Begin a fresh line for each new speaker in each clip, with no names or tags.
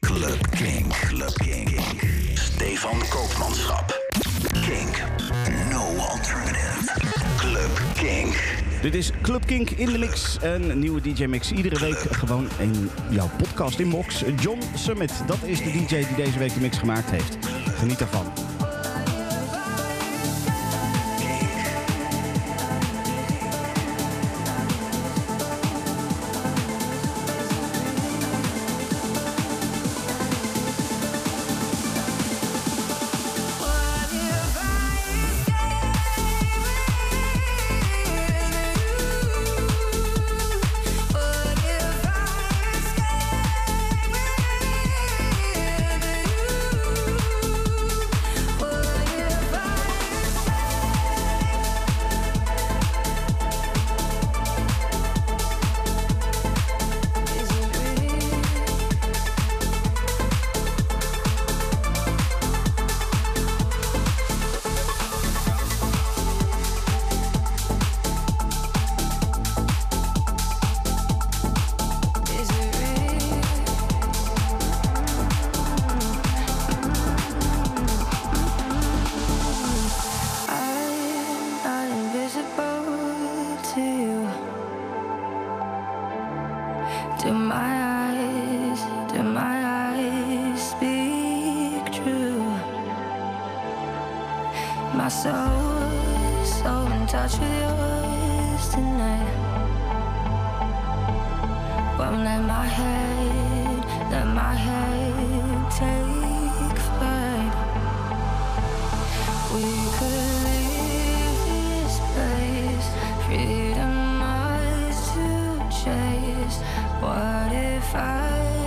Club King. Club King. Stefan Koopmanschap. Kink. No alternative. Club Kink.
Dit is Club Kink in de Mix. Een nieuwe DJ-mix. Iedere week gewoon in jouw podcast in inbox. John Summit, dat is de DJ die deze week de mix gemaakt heeft. Geniet ervan.
chase. What if I?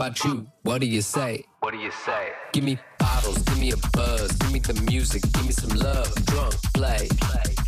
About you? What do you say?
What do you say?
Give me bottles, give me a buzz, give me the music, give me some love, drunk, play. Give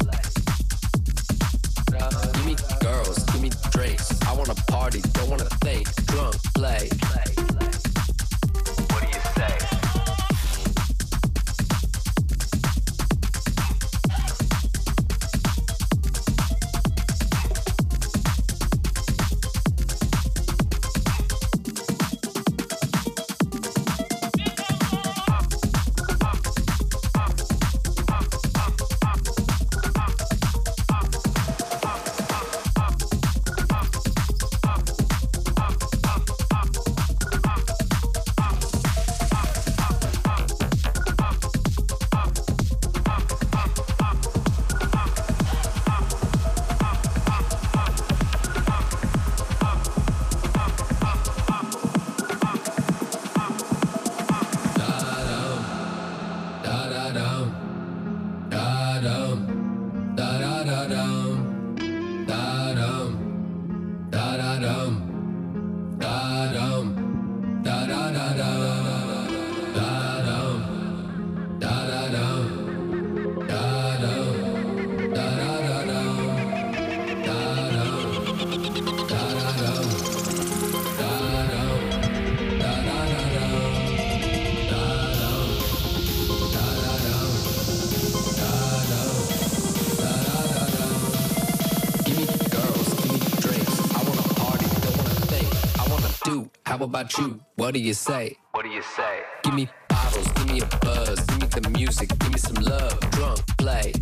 about you? What do you say?
What do you say?
Give me bottles, give me a buzz, give me the music, give me some love, drunk, play.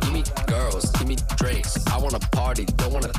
Give me girls, give me drinks. I wanna party, don't wanna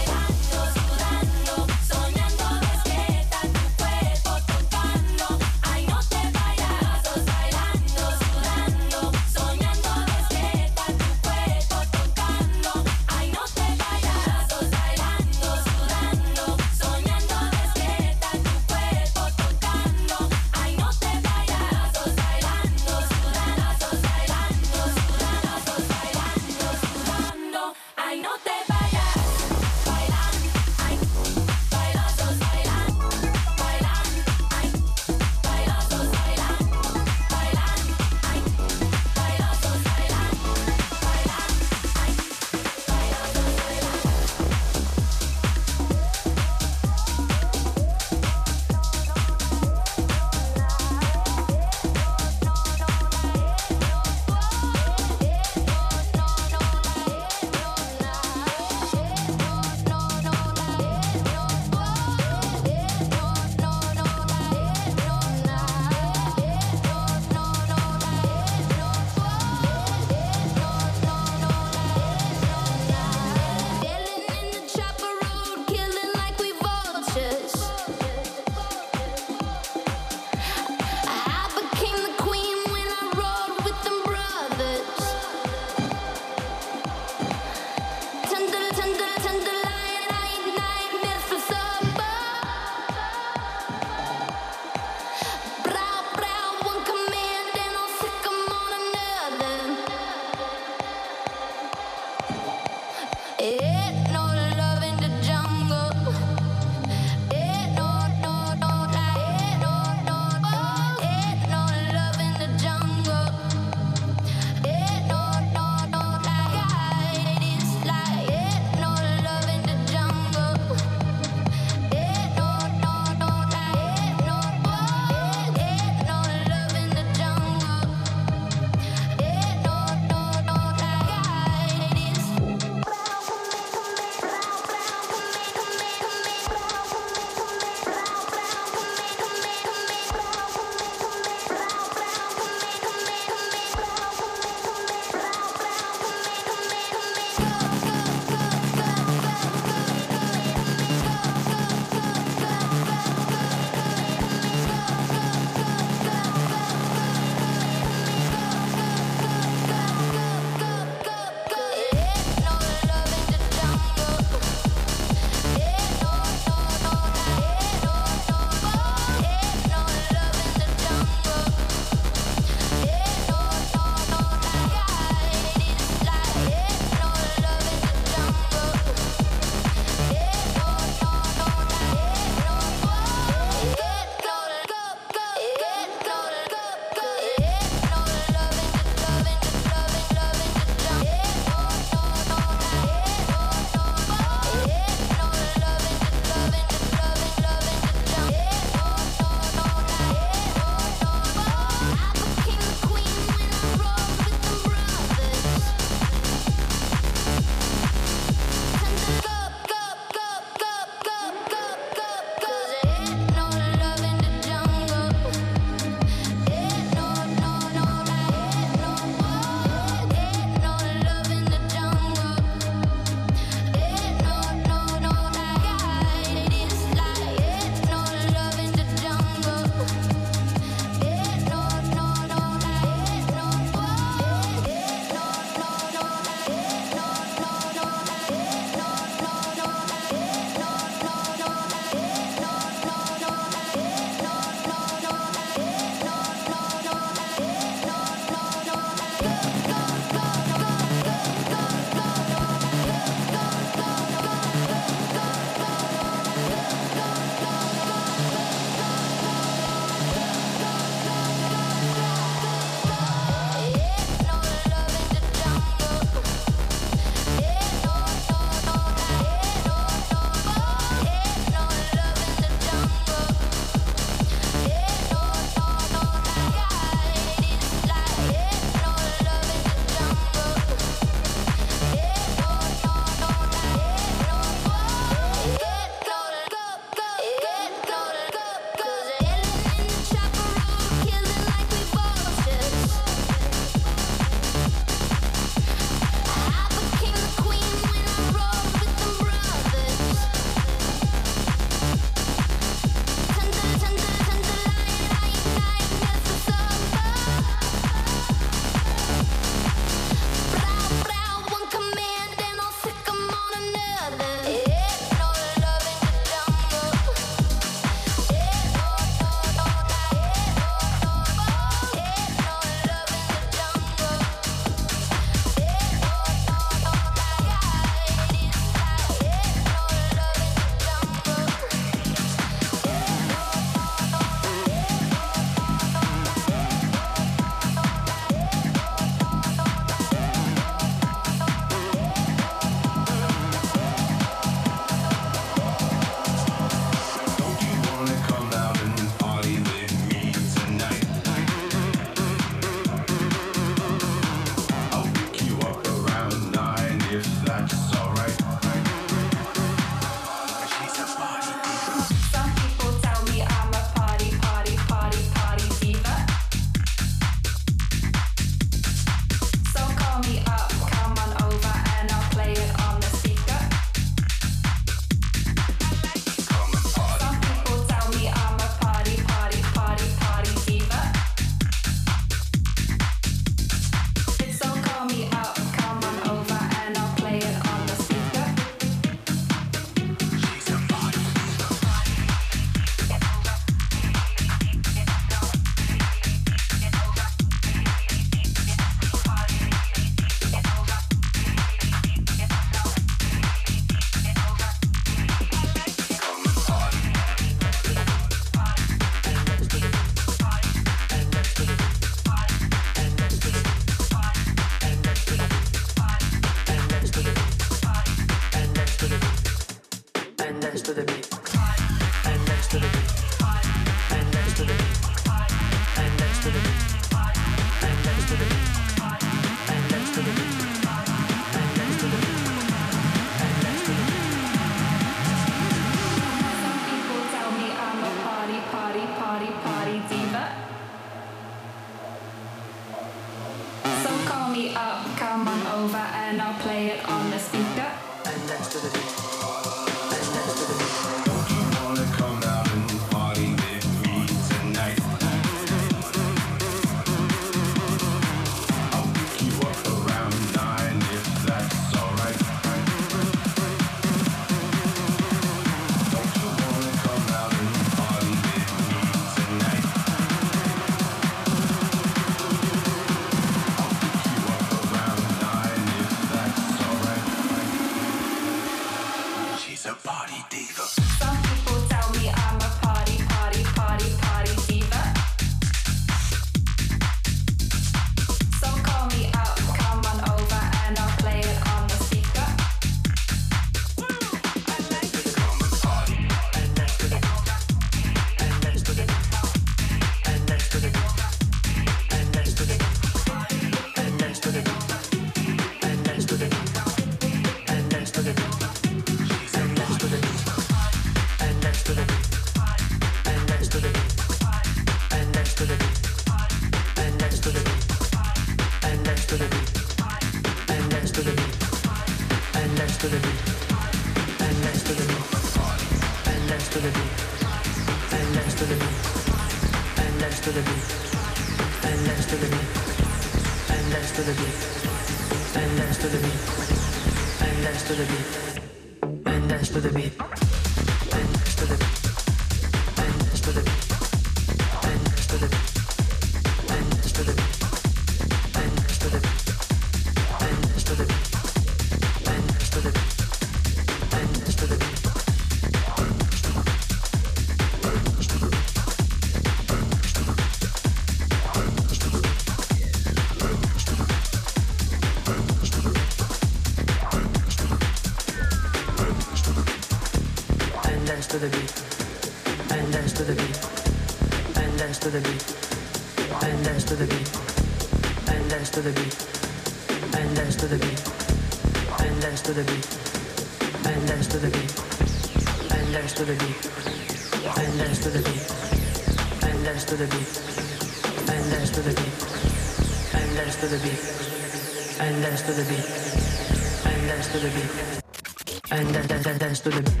dance to the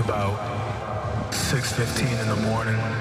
about 6:15 in the morning.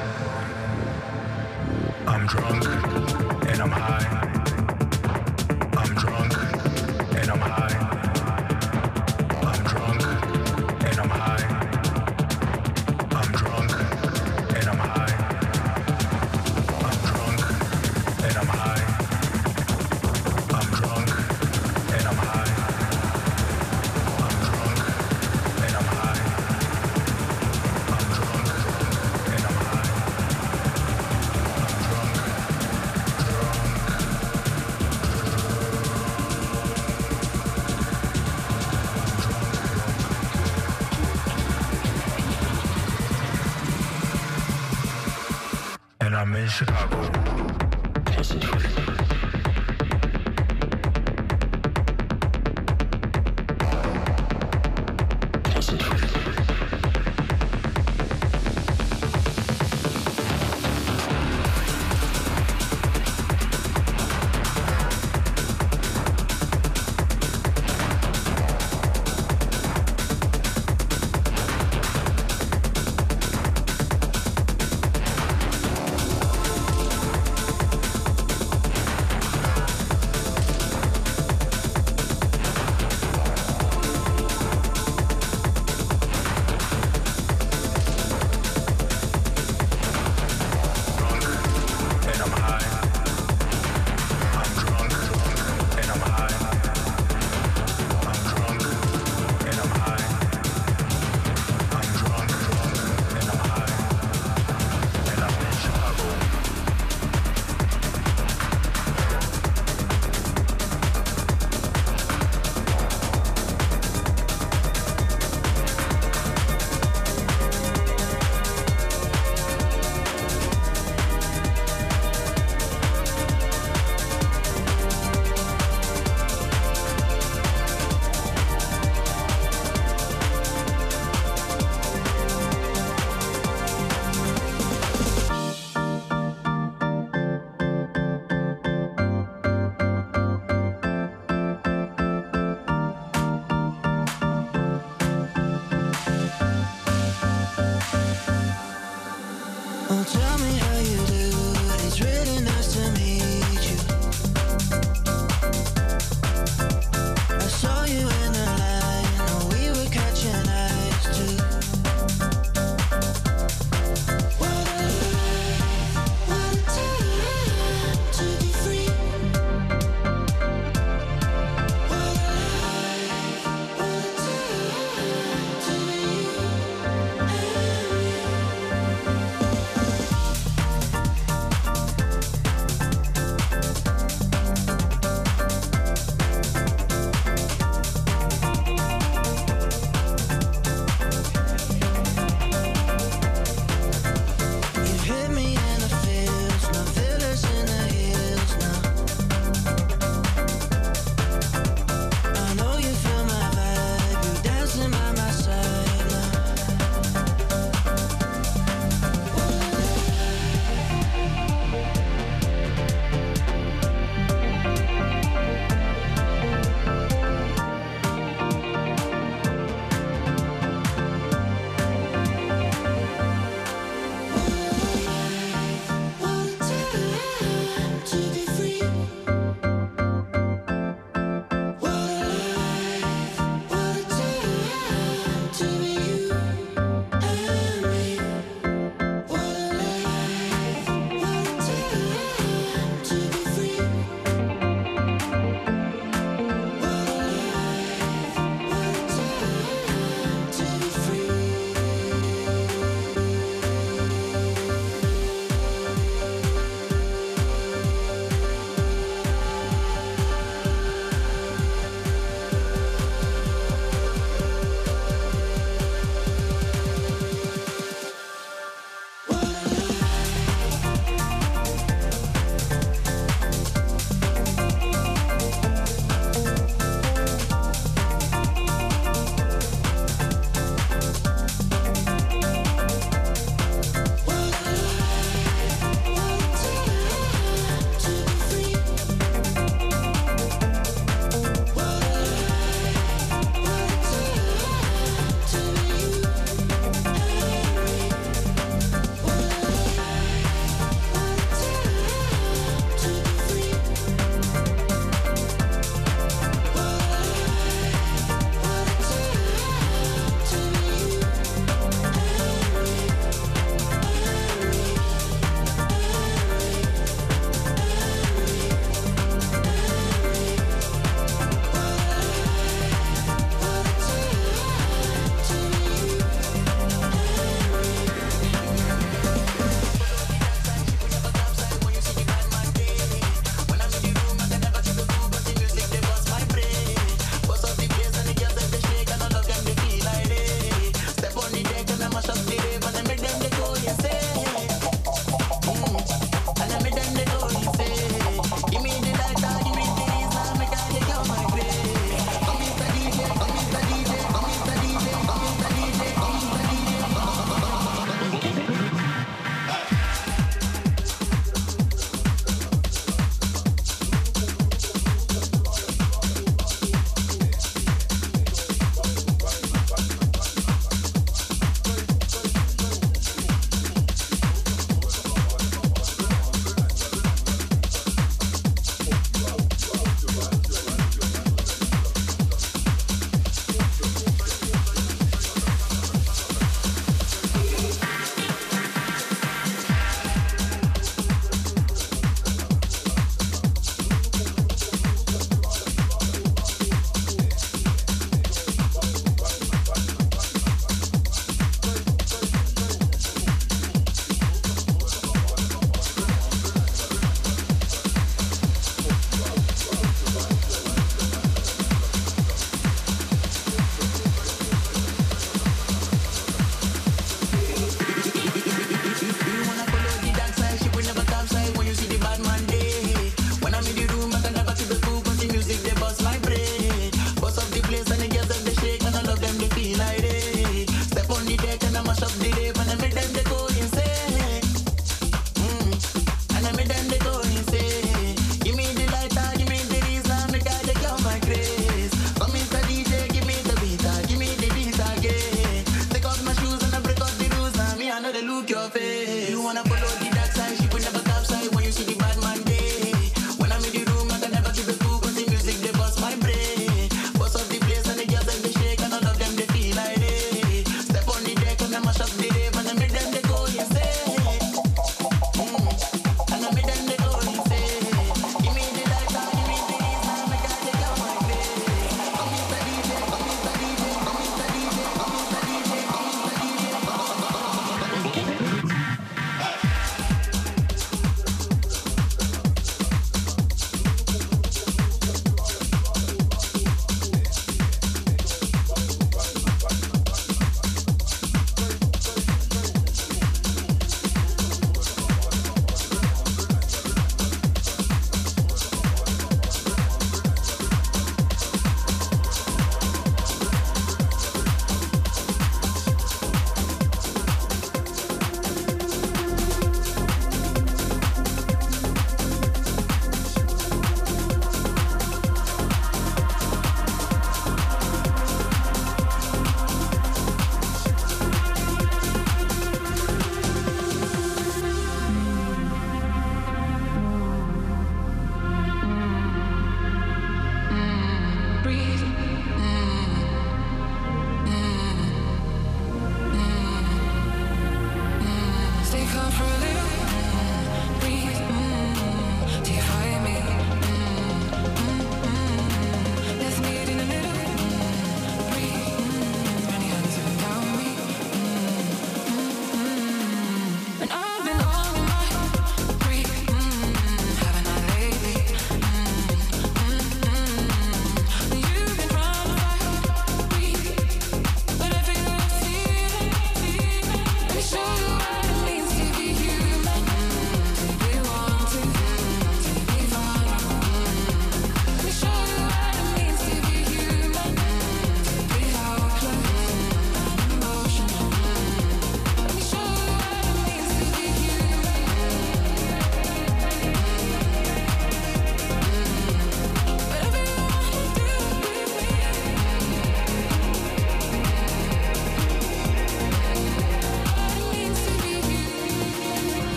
night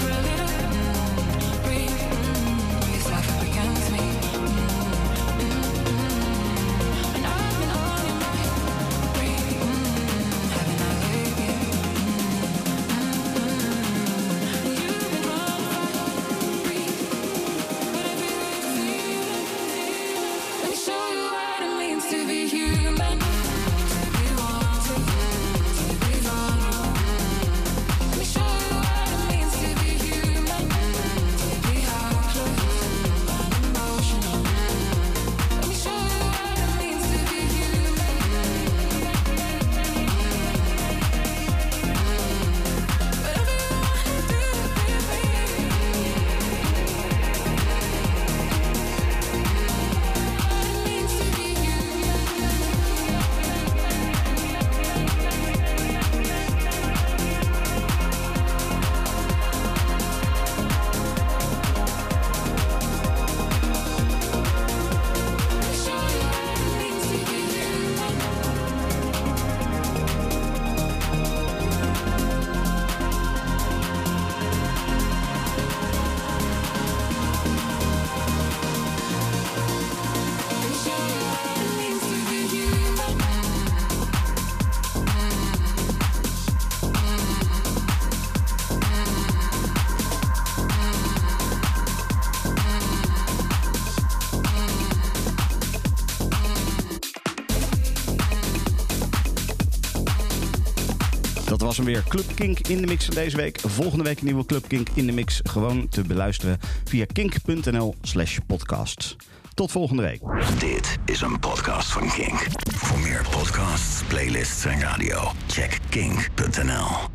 really was weer. Club Kink in de mix deze week. Volgende week een nieuwe Club Kink in de mix. Gewoon te beluisteren via kink.nl slash podcast. Tot volgende week.
Dit is een podcast van Kink. Voor meer podcasts, playlists en radio, check kink.nl.